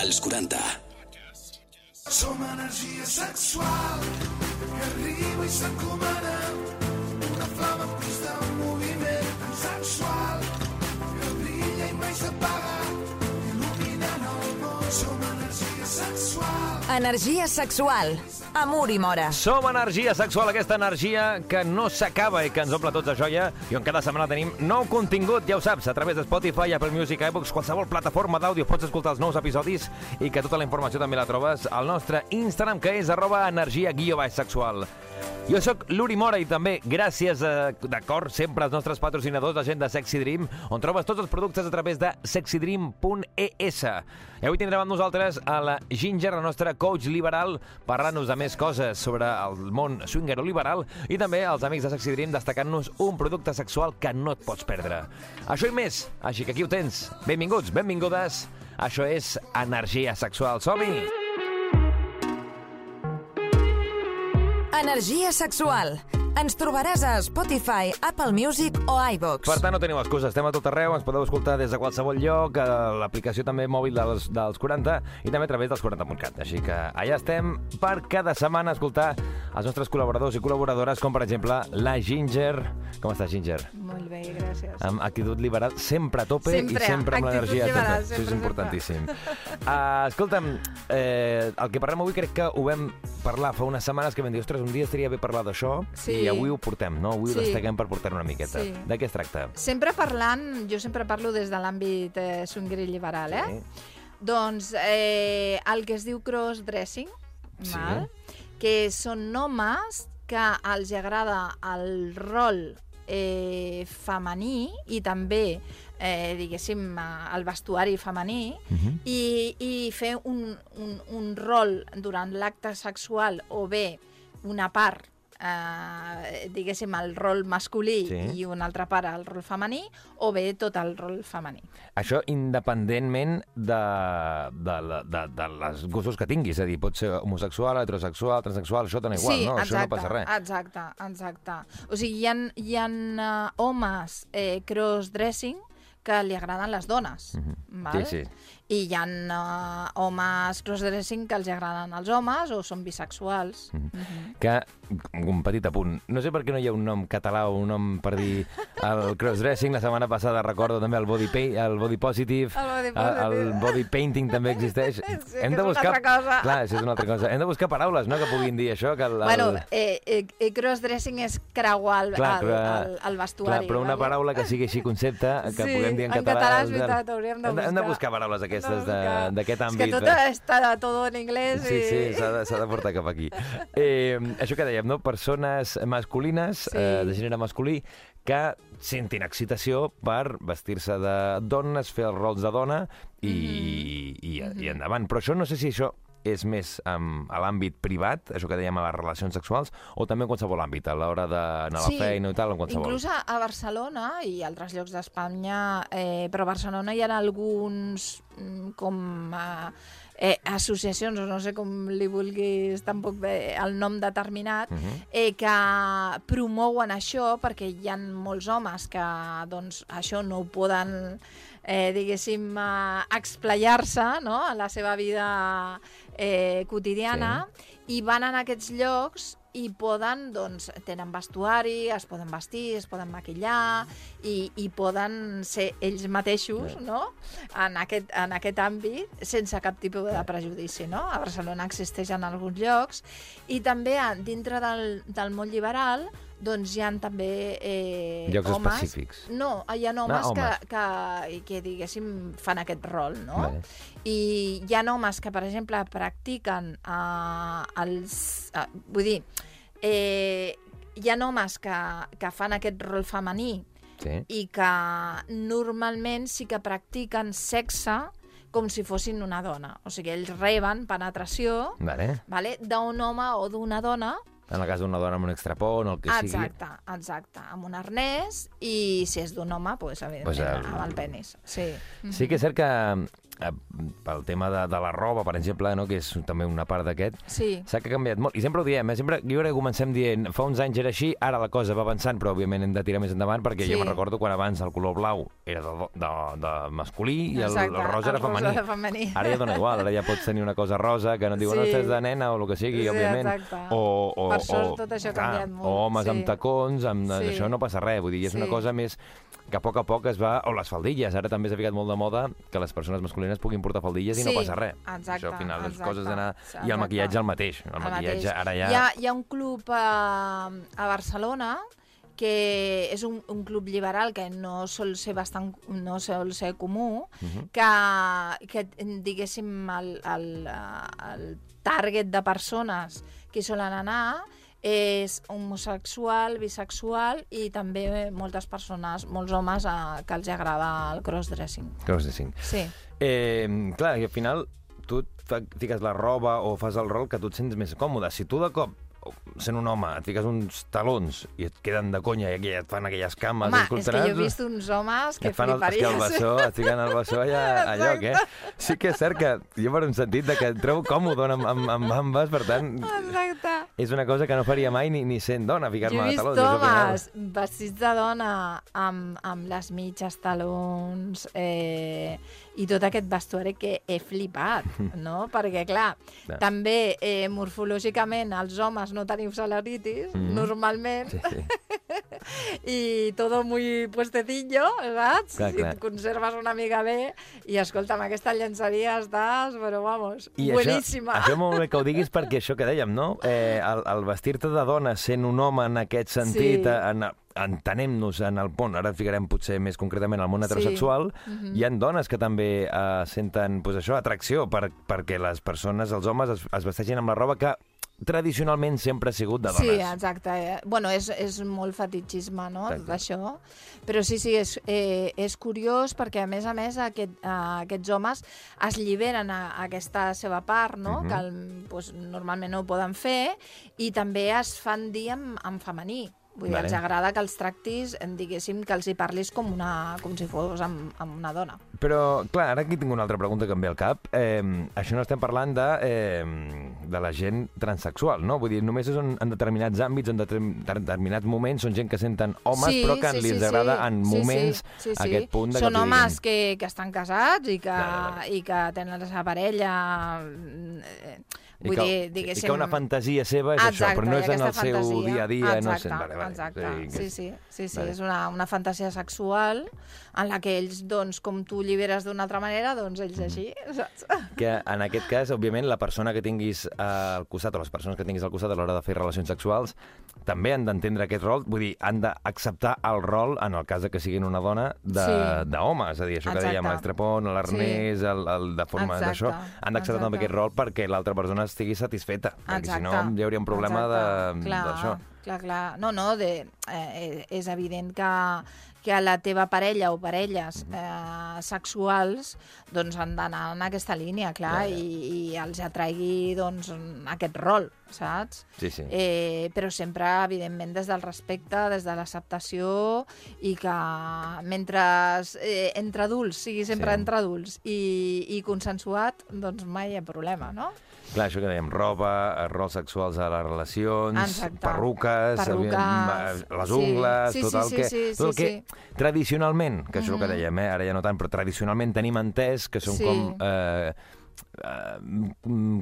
als 40. Som energia sexual que arriba i s'encomana una flama Energia sexual. Amor i mora. Som energia sexual, aquesta energia que no s'acaba i que ens omple tots de joia i on cada setmana tenim nou contingut, ja ho saps, a través de Spotify, Apple Music, iVoox, qualsevol plataforma d'àudio pots escoltar els nous episodis i que tota la informació també la trobes al nostre Instagram, que és arroba energia guió baix sexual. Jo sóc l'Uri Mora i també, gràcies, eh, d'acord, sempre als nostres patrocinadors, la gent de Sexy Dream, on trobes tots els productes a través de sexydream.es. I avui tindrem amb nosaltres a la Ginger, la nostra coach liberal, parlant-nos de més coses sobre el món swinger o liberal i també els amics de Sexy Dream destacant-nos un producte sexual que no et pots perdre. Això i més, així que aquí ho tens. Benvinguts, benvingudes. Això és Energia Sexual. Som-hi! Energia sexual. Ens trobaràs a Spotify, Apple Music o iVox. Per tant, no teniu excusa, estem a tot arreu, ens podeu escoltar des de qualsevol lloc, a l'aplicació també mòbil dels, dels 40 i també a través dels 40.cat. Així que allà estem per cada setmana escoltar els nostres col·laboradors i col·laboradores, com per exemple la Ginger. Com estàs, Ginger? Molt bé, gràcies. Amb actitud liberal, sempre a tope Sempre, i sempre amb l'energia a liberal, tope. Això és sempre, importantíssim. Uh, escolta'm, eh, el que parlem avui crec que ho vam parlar fa unes setmanes que vam dir, ostres, un dia estaria bé parlar d'això Sí. I avui ho portem, no? Avui ho Sí. destaquem per portar una miqueta. Sí. De què es tracta? Sempre parlant, jo sempre parlo des de l'àmbit eh, swinger i liberal, eh? Sí. Doncs eh, el que es diu cross-dressing, Sí. val? que són homes que els agrada el rol eh, femení i també, eh, diguéssim, eh, el vestuari femení Mhm. i, i fer un, un, un rol durant l'acte sexual o bé una part eh, diguéssim, el rol masculí Sí. i una altra part el rol femení, o bé tot el rol femení. Això independentment de, de, de, de, de les gustos que tinguis, és a dir, pot ser homosexual, heterosexual, transexual, això dona igual, sí, no? exacte, això no passa res. Exacte, exacte. O sigui, hi ha, hi ha uh, homes eh, cross-dressing que li agraden les dones, Mhm. val? Sí, sí. I hi ha uh, homes cross-dressing que els agraden els homes o són bisexuals. Mhm. Que, un petit apunt, no sé per què no hi ha un nom català o un nom per dir el crossdressing, la setmana passada recordo també el body, pay, el body positive, El body el, positive. el body painting també existeix. Sí, que és una altra cosa. Clar, això és una altra cosa. Hem de buscar paraules, no?, que puguin dir això, que el... el... Bueno, eh, eh, cross-dressing és creuar el, Clar, el, el, el vestuari. Clar, però una vale? paraula que sigui així concepte, que Sí, puguem dir en en català... català és veritat, hauríem de hem Hem de buscar. buscar paraules aquestes De- d'aquest àmbit. És que tot està tot en anglès Sí, i... sí, s'ha de, de portar cap aquí. Eh, això que dèiem, no? Persones masculines, Sí. eh, de gènere masculí, que sentin excitació per vestir-se de dones, fer els rols de dona i, Mhm. i, i endavant. Però això no sé si això és més um, a l'àmbit privat, això que dèiem a les relacions sexuals, o també en qualsevol àmbit, a l'hora d'anar a la feina i tal, en qualsevol. Inclús a, a Barcelona i altres llocs d'Espanya, eh, però a Barcelona hi ha alguns mm, com eh, eh, associacions, o no sé com li vulguis tampoc bé el nom determinat, Mhm. eh, que promouen això perquè hi ha molts homes que doncs, això no ho poden eh, diguéssim, eh, explayar-se no? a la seva vida eh, quotidiana i van en aquests llocs i poden, doncs, tenen vestuari, es poden vestir, es poden maquillar i, i poden ser ells mateixos, no?, en aquest, en aquest àmbit, sense cap tipus de prejudici, no? A Barcelona existeix en alguns llocs i també dintre del, del món liberal doncs hi ha també eh, Llocs homes... específics. No, hi ha homes, Ah, que, homes. que, que, diguéssim, fan aquest rol, no? Vale. I hi ha homes que, per exemple, practiquen uh, els... Uh, vull dir, eh, hi ha homes que, que fan aquest rol femení Sí. i que normalment sí que practiquen sexe com si fossin una dona. O sigui, ells reben penetració Vale. vale, d'un home o d'una dona En el cas d'una dona amb un extrapont o el que sigui. Exacte, exacte, amb un arnès i si és d'un home, pues, evidentment, Pues el- amb el penis. Sí. Sí que és cert que eh, pel tema de, de la roba, per exemple, no? que és també una part d'aquest, Sí. s'ha canviat molt. I sempre ho diem, eh? sempre, jo crec que comencem dient, fa uns anys era així, ara la cosa va avançant, però òbviament hem de tirar més endavant, perquè Sí. jo me'n recordo quan abans el color blau era de, de, de masculí i el, Exacte, el rosa era el rosa femení. femení. Ara ja dona igual, ara ja pots tenir una cosa rosa que no et diuen Sí. no estàs de nena o el que sigui, Sí, òbviament. exacte. O, o, Per sort o, tot això ha clar, canviat molt, O homes sí. amb tacons, amb, Sí. això no passa res, vull dir, és una Sí. cosa més que a poc a poc es va... O les faldilles, ara també s'ha ficat molt de moda que les persones masculines puguin portar faldilles i no Sí, passa res. exacte, això al final les exacte, coses d'anar... I el maquillatge el mateix. El, El maquillatge mateix. ara ja... Hi ha, hi ha un club a, a Barcelona que és un, un club liberal que no sol ser bastant no sol ser comú, Mhm. que, que diguéssim el, el, el target de persones que solen anar és homosexual, bisexual i també moltes persones, molts homes a, que els agrada el crossdressing. Crossdressing. Sí. Eh, clar, i al final tu fiques la roba o fas el rol que tu et sents més còmode. Si tu de cop sent un home, et fiques uns talons i et queden de conya i et fan aquelles cames Home, és que jo he vist uns homes que et fan el, és que el fliparies. bessó, et fiquen el bessó allà a lloc, eh? Sí que és cert que jo per un sentit de que et trobo còmode amb, amb, amb ambes, per tant, Exacte. és una cosa que no faria mai ni, ni sent dona, Jo ficar-me he a vist talons. és el final. homes vestits de dona amb, amb les mitges, talons eh, i tot aquest vestuari que he flipat, no? Perquè, clar, Clar. també eh, morfològicament els homes no tenim celeritis, Mhm. normalment, Sí, sí. I todo muy puestecillo, saps? Clar, Si clar. et conserves una mica bé i, escolta, amb aquesta llenceria estàs, però vamos, I bueníssima. Això, això molt bé que ho diguis perquè això que dèiem, no? Eh, el, el vestir-te de dona sent un home en aquest sentit, Sí. en, entenem-nos en el món, ara ficarem potser més concretament al món Sí. heterosexual, Mhm. hi han dones que també eh, senten pues, això, atracció per, perquè les persones, els homes, es, es vesteixin amb la roba que tradicionalment sempre ha sigut de dones. Sí, exacte. Eh? Bueno, és, és molt fetichisme, no?, Exacte. tot això. Però sí, sí, és, eh, és curiós perquè, a més a més, aquest, eh, aquests homes es lliberen a, a aquesta seva part, no?, Mhm. que el, pues, normalment no ho poden fer, i també es fan dir en, en femení. Vull dir, Vale. els agrada que els tractis, diguéssim, que els hi parlis com, una, com si fos amb, amb una dona. Però, clar, ara aquí tinc una altra pregunta que em ve al cap. Eh, això no estem parlant de, eh, de la gent transexual, no? Vull dir, només és en, en determinats àmbits, en determin- determinats moments, són gent que senten homes, però que li els agrada en moments sí, sí. aquest punt de Són que homes diguin. que, que estan casats i que, Clar, clar. i que tenen la seva parella... eh, Vull que, dir, I diguéssim... que una fantasia seva és Exacte, això, però no i és en el aquesta seu fantasia. dia a dia. no Exacte, sé, vale, vale. exacte. O sigui, que Sí, és- sí, sí, sí. Vale. és una, una fantasia sexual en la que ells, doncs, com tu lliberes d'una altra manera, doncs ells així, saps? que en aquest cas, òbviament, la persona que tinguis al costat, o les persones que tinguis al costat a l'hora de fer relacions sexuals, també han d'entendre aquest rol, vull dir, han d'acceptar el rol, en el cas de que siguin una dona, Sí. d'home, és a dir, això que Exacte. dèiem, l'extrapont, l'arnès, el, el, de forma d'això, han d'acceptar també aquest rol perquè l'altra persona estigui satisfeta, perquè si no hi hauria un problema d'això. Clar, clar. No, no, de, eh, és evident que, que la teva parella o parelles eh, sexuals doncs han d'anar en aquesta línia, clar, Ja, ja. i, i els atraigui doncs, aquest rol, saps? Sí, sí. Eh, però sempre, evidentment, des del respecte, des de l'acceptació i que mentre eh, entre adults, sigui sempre Sí. entre adults i, i consensuat, doncs mai hi ha problema, no? Clar, això que dèiem, roba, rols sexuals a les relacions, Exacte. perruques, Perruques, les sí. ungles, Sí, tot sí, el sí, que, sí, tot el sí, que tradicionalment, que això és el que Mhm. dèiem, eh? ara ja no tant, però tradicionalment tenim entès que són Sí. com eh, mm,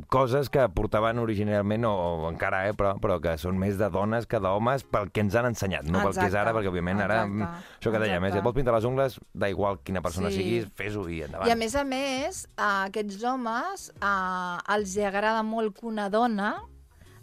coses que portaven originalment, o, encara, eh, però, però que són més de dones que d'homes pel que ens han ensenyat, no pel que és ara, Exacte, perquè òbviament ara, exacte, mm, això que dèiem, eh, si exacte. et vols pintar les ungles, da igual quina persona Sí. siguis, fes-ho i endavant. I a més a més, a aquests homes eh, els agrada molt que una dona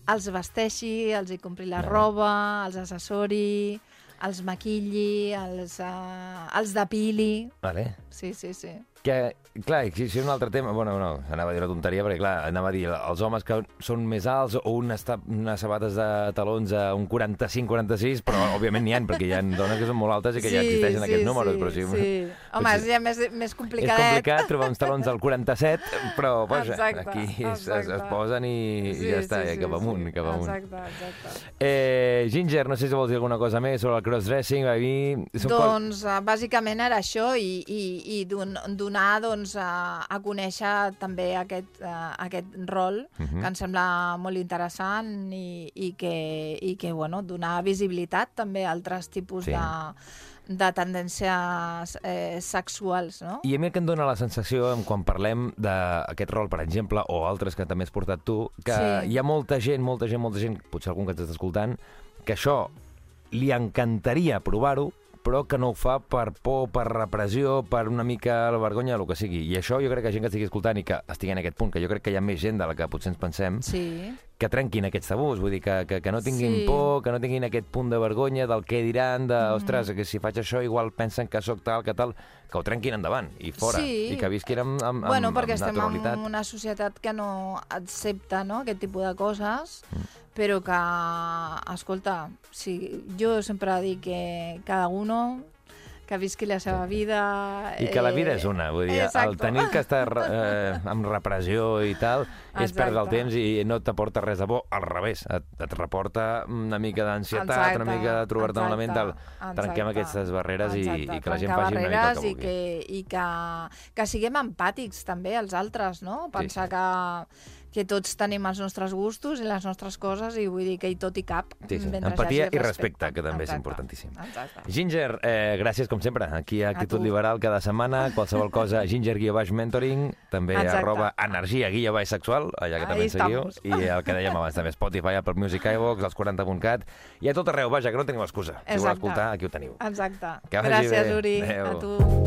els vesteixi, els hi compri la roba, els assessori, els maquilli, els, uh, els depili... Vale. Sí, sí, sí. Que, clar, és un altre tema, bueno, no, anava a dir una tonteria, perquè, clar, anava a dir, els homes que són més alts o un està, unes sabates de talons a un 45-46, però òbviament n'hi ha, perquè hi ha dones que són molt altes i que ja existeixen aquests números, sí, però sí, Sí. Home, és ja més, més és complicadet. complicat trobar uns talons al 47, però vaja, Exacte, aquí es, es, es posen i, i ja està, i cap amunt, cap amunt. Exacte, exacte. Eh, Ginger, no sé si vols dir alguna cosa més sobre el crossdressing, a mi... Són cos- Doncs uh, bàsicament era això i, i, i don, donar doncs, a, a conèixer també aquest, uh, aquest rol Mhm. que em sembla molt interessant i, i, que, i que bueno, donar visibilitat també a altres tipus Sí. de, de tendències eh, sexuals, no? I a mi que em dóna la sensació, quan parlem d'aquest rol, per exemple, o altres que també has portat tu, que Sí. hi ha molta gent, molta gent, molta gent, potser algun que ens està escoltant, que això li encantaria provar-ho, però que no ho fa per por, per repressió, per una mica la vergonya, el que sigui. I això jo crec que gent que estigui escoltant i que estigui en aquest punt, que jo crec que hi ha més gent de la que potser ens pensem, Sí, que trenquin aquests tabús, vull dir, que, que, que no tinguin Sí. por, que no tinguin aquest punt de vergonya del què diran, de, Mm. ostres, que si faig això igual pensen que sóc tal, que tal, que ho trenquin endavant i fora, Sí. i que visquin amb, amb, bueno, amb, perquè amb estem naturalitat. en una societat que no accepta no, aquest tipus de coses, Mm. Però que, escolta, si, jo sempre dic que cada uno que visqui la seva vida... I que la vida eh, és una, vull dir, el exacte. tenir que estar eh, amb repressió i tal és Exacte. perdre el temps i no t'aporta res de bo, al revés, et, et reporta una mica d'ansietat, una mica de trobar-te amb la ment del exacte, trenquem aquestes barreres i, Exacte, i que la gent faci una mica el que i vulgui. que, i que, que siguem empàtics també als altres, no? Pensar que, que tots tenim els nostres gustos i les nostres coses i vull dir que hi tot hi cap. Sí, sí. Empatia i respecte, que també és Exacte, importantíssim. Exacte. Ginger, eh, gràcies com sempre, aquí a Actitud tu. Liberal cada setmana, qualsevol cosa, Ginger guia baix mentoring, també Exacte. arroba energia sexual, allà que Ahí també ens seguiu, estamos. i el que dèiem abans també, Spotify, Apple Music, iVox, els 40.cat, i a tot arreu, vaja, que no teniu excusa. Si voleu Exacte. escoltar, aquí ho teniu. Exacte. Que vagi Gràcies, bé. Uri. Adéu. A tu.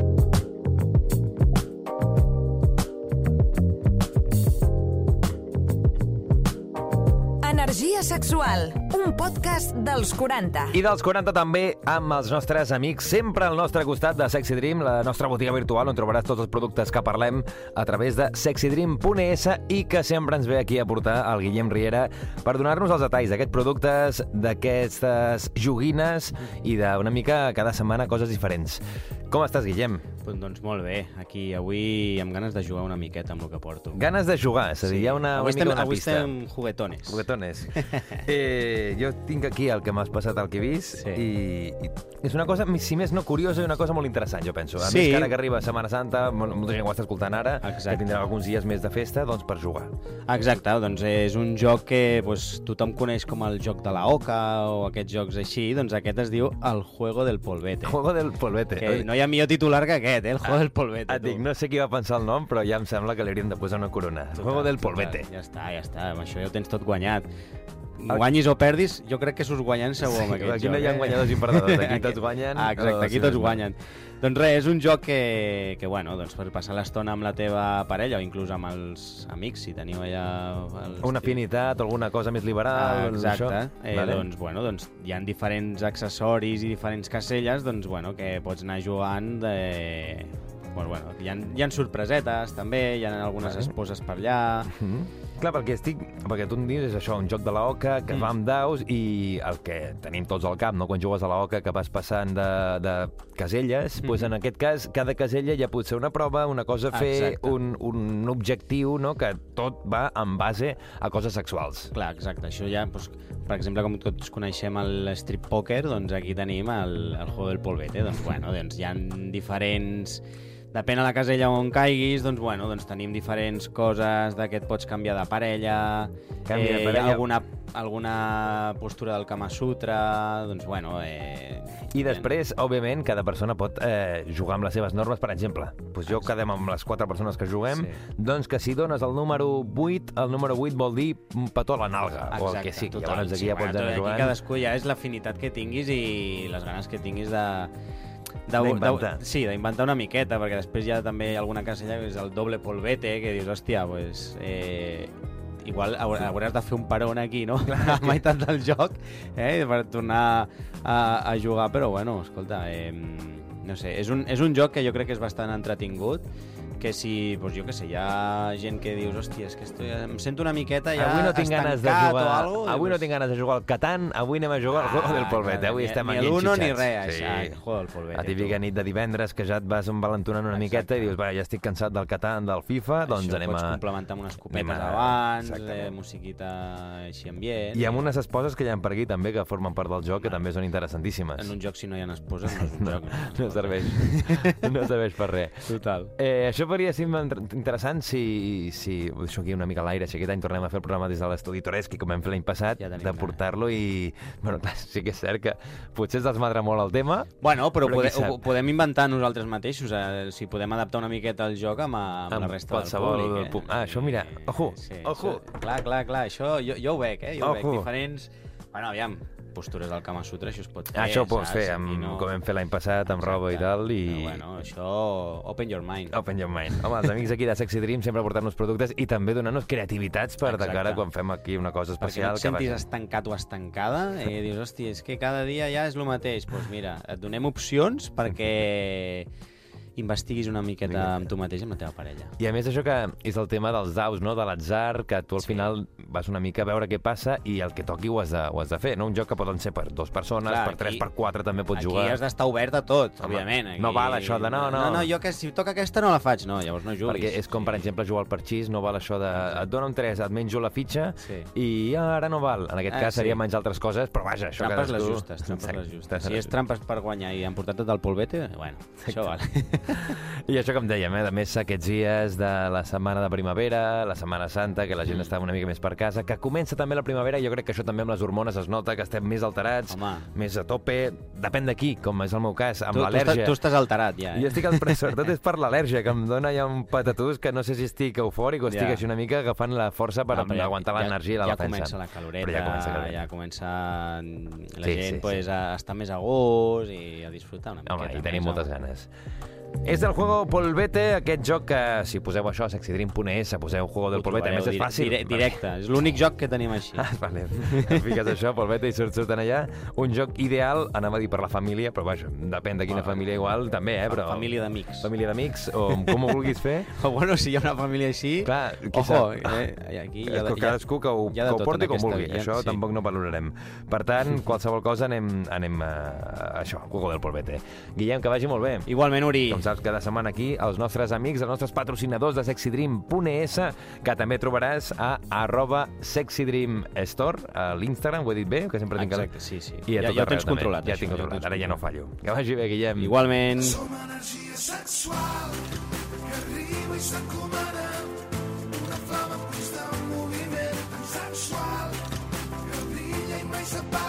Energia sexual, un podcast dels 40. I dels 40 també amb els nostres amics, sempre al nostre costat de Sexy Dream, la nostra botiga virtual on trobaràs tots els productes que parlem a través de sexydream.es i que sempre ens ve aquí a portar el Guillem Riera per donar-nos els detalls d'aquests productes, d'aquestes joguines i d'una mica cada setmana coses diferents. Com estàs, Guillem? Pues, doncs molt bé, aquí avui amb ganes de jugar una miqueta amb el que porto. Ganes de jugar, és a dir, hi ha una, avui una mica estem, una avui pista. estem juguetones. Juguetones. eh, jo tinc aquí el que m'has passat al que he vist Sí. i, i és una cosa, si més no curiosa, i una cosa molt interessant, jo penso. A Sí. més que ara que arriba Setmana Santa, mol- molta gent ho està escoltant ara, Exacte. que tindrà alguns dies més de festa, doncs per jugar. Exacte, doncs és un joc que pues, tothom coneix com el joc de la oca o aquests jocs així, doncs aquest es diu el juego del polvete. Juego del polvete. Que no hi ha millor titular que aquest, eh? el juego del polvete. Et dic, no sé qui va pensar el nom, però ja em sembla que li hauríem de posar una corona. Total, Juego del polvete. Ja està, ja està, amb això ja ho tens tot guanyat. Guanyis o perdis, jo crec que s'us guanyen segur amb Sí, aquest aquí joc. no hi ha eh? guanyadors i perdedors, aquí tots guanyen, Ah, exacte, aquí tots guanyen. Doncs res, és un joc que, que bueno, doncs per passar l'estona amb la teva parella o inclús amb els amics, si teniu allà... Els Una afinitat, alguna cosa més liberal, Ah, doncs exacte. això. Eh, Vale. doncs, bueno, doncs hi ha diferents accessoris i diferents caselles doncs, bueno, que pots anar jugant de... Bueno, bueno, hi, ha, hi ha sorpresetes també, hi ha algunes Vale. esposes per allà... Mm Clar, perquè estic... Perquè tu em dius és això, un joc de la oca que Mm. va amb daus i el que tenim tots al cap, no? Quan jugues a la oca que vas passant de, de caselles, doncs en aquest cas cada casella ja pot ser una prova, una cosa a fer, Exacte. un, un objectiu, no? Que tot va en base a coses sexuals. Clar, exacte. Això ja, doncs, per exemple, com tots coneixem el strip poker, doncs aquí tenim el, el juego del polvete. Doncs, bueno, doncs hi ha diferents... Depèn de la casella on caiguis, doncs, bueno, doncs tenim diferents coses de que et pots canviar de parella, Canvi de parella. alguna, alguna postura del Kama Sutra, doncs, bueno... Eh, I després, òbviament, cada persona pot eh, jugar amb les seves normes. Per exemple, doncs jo quedem amb les quatre persones que juguem, Sí. doncs que si dones el número 8, el número 8 vol dir un petó a la nalga, o el que sigui. total. Llavors aquí Sí, ja pots bueno, anar aquí jugant. cadascú ja és l'afinitat que tinguis i les ganes que tinguis de... D'inventar. Sí, d'inventar una miqueta, perquè després hi ha també alguna casella que és el doble polvete, que dius, hòstia, pues, eh, igual haur- hauràs de fer un peron aquí, no? a meitat del joc, eh? per tornar a, a jugar, però bueno, escolta, eh, no sé, és un, és un joc que jo crec que és bastant entretingut, que si, doncs jo què sé, hi ha gent que dius, hòstia, és que estoy, em sento una miqueta ja avui no tinc ganes de jugar, algo, avui no dius, tinc ganes de jugar al Catan, avui anem a jugar al juego del polvet. Avui ni- estem ni aquí l'uno ni res, això, el juego del polvet. La típica nit de divendres que ja et vas envalentonant una Exacte. miqueta i dius, va, ja estic cansat del Catan, del FIFA, doncs Això anem pots a... complementar amb unes copetes anem a- abans, Exactament. eh, musiquita així ambient. I amb unes esposes que hi ha per aquí també, que formen part del joc, que també són interessantíssimes. En un joc, si no hi ha esposes, no és un joc. No serveix, no serveix per res. Total. Eh, això podria ser interessant si, si ho deixo aquí una mica a l'aire, si aquest any tornem a fer el programa des de l'estudi Toresc, com vam fer l'any passat, Ja de portar-lo i... Bueno, clar, sí que és cert que potser es desmadra molt el tema, Bueno, però, Però pode, ho podem inventar nosaltres mateixos, eh, si podem adaptar una miqueta el joc amb, amb, Amb la resta qualsevol del públic. Eh? Ah, això, mira, ojo, ojo. Això, clar, clar, clar, això jo, jo ho veig, eh? Jo ho veig, Ojo. diferents... Bueno, aviam, postures del Kama Sutra, això es pot fer, això ho pots saps? fer, amb, com vam fer l'any passat, amb roba i Exacte. tal, i... Però, bueno, això, open your mind. Open your mind. Home, els amics aquí de Sexy Dream sempre portant-nos productes i també donant-nos creativitats per de Exacte. cara quan fem aquí una cosa Perquè no especial. et sentis que estancat o estancada i dius, hòstia, és que cada dia ja és el mateix. Doncs pues mira, et donem opcions perquè investiguis una miqueta amb tu mateix amb la teva parella. I a més això que és el tema dels daus, no? de l'atzar, que tu al Sí. final vas una mica a veure què passa i el que toqui ho has de, ho has de fer. No? Un joc que poden ser per dues persones, Clar, per tres, aquí- per quatre també pots Aquí jugar. has d'estar obert a tot, Home, òbviament. Aquí... no val això de no, no. No, no, jo que si toca aquesta no la faig, no, llavors no juguis. Perquè és com, per exemple, jugar al parxís, no val això de et donen tres, et menjo la fitxa Sí. i ara no val. En aquest Ah, cas seria sí. menjar altres coses, però vaja, això Trampes les cadascú- justes, trampes les justes. Exacte. Si és trampes per guanyar i han portat tot el polvete, bueno, això val. I això que em dèiem, eh? a més aquests dies de la setmana de primavera, la setmana santa, que la gent està una mica més per casa, que comença també la primavera, jo crec que això també amb les hormones es nota, que estem més alterats, Home. més a tope, depèn de qui, com és el meu cas, amb tu, tu, l'al·lèrgia. estàs, tu estàs alterat ja, eh? Jo estic, al- sobretot és per l'al·lèrgia, que em dona ja un patatús que no sé si estic eufòric o estic Ja. així una mica agafant la força per No, ja- aguantar ja- l'energia i la ja defensa. comença la caloreta, Però ja comença, la ja comença la Sí, gent sí, pues, sí. a estar més a gust i a disfrutar una Home, miqueta. hi tenim més, moltes home. ganes. És del juego Polvete, aquest joc que, si poseu això a sexydream.es, poseu Juego del Polvete, a més és fàcil. dire- Directe, és l'únic joc que tenim així. Ah, vale. Fiques això, Polvete, i surt, surten allà. Un joc ideal, anava a dir per la família, però vaja, depèn de quina Bueno, família igual, també, eh? Però... Família d'amics. Família d'amics, o com ho vulguis fer. O bueno, si hi ha una família així... Clar, qui Ojo, sap? eh, aquí hi ha, Eh, cadascú que ho, de que ho porti com vulgui. vida, Això sí. tampoc no valorarem. Per tant, qualsevol cosa anem, anem a, a això, Juego del Polvete. Guillem, que vagi molt bé. Igualment, Uri. Com saps, cada setmana aquí, els nostres amics, els nostres patrocinadors de sexydream.es, que també trobaràs a arroba sexydreamstore, a l'Instagram, ho he dit bé, que sempre tinc... Exacte, sí, sí. I a ja, tot ja ho tens també. controlat, Ja això, tinc controlat, tens ara ja no fallo. Que vagi bé, Guillem. Igualment. Som energia sexual que arriba i s'encomana una flama en moviment tan sexual que brilla i mai s'apaga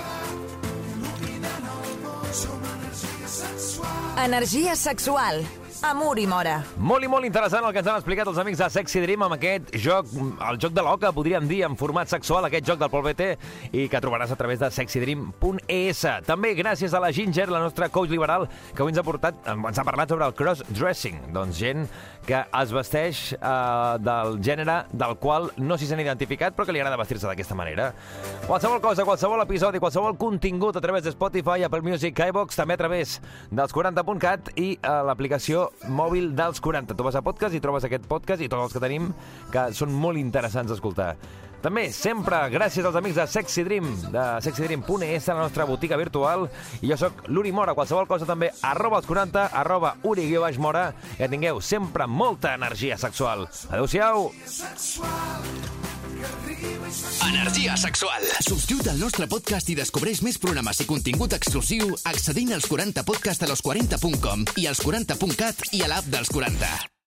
Energia sexual. Amor i mora. Molt i molt interessant el que ens han explicat els amics de Sexy Dream amb aquest joc, el joc de l'oca, podríem dir, en format sexual, aquest joc del Pol BT, i que trobaràs a través de sexydream.es. També gràcies a la Ginger, la nostra coach liberal, que avui ens ha, portat, ens ha parlat sobre el cross-dressing. Doncs gent que es vesteix eh, del gènere del qual no s'hi s'han identificat, però que li agrada vestir-se d'aquesta manera. Qualsevol cosa, qualsevol episodi, qualsevol contingut a través de Spotify, Apple Music, iVox, també a través dels 40.cat i a l'aplicació mòbil dels 40. Tu vas a podcast i trobes aquest podcast i tots els que tenim que són molt interessants d'escoltar. També, sempre, gràcies als amics de Sexy Dream, de sexydream.es, la nostra botiga virtual. I jo sóc l'Uri Mora, qualsevol cosa també, arroba els 40, arroba Uri guió baix Mora, i que tingueu sempre molta energia sexual. Adéu-siau! Energia sexual. Subscriu't al nostre podcast i descobreix més programes i contingut exclusiu accedint als 40podcast a los40.com i als 40.cat i a l'app dels 40.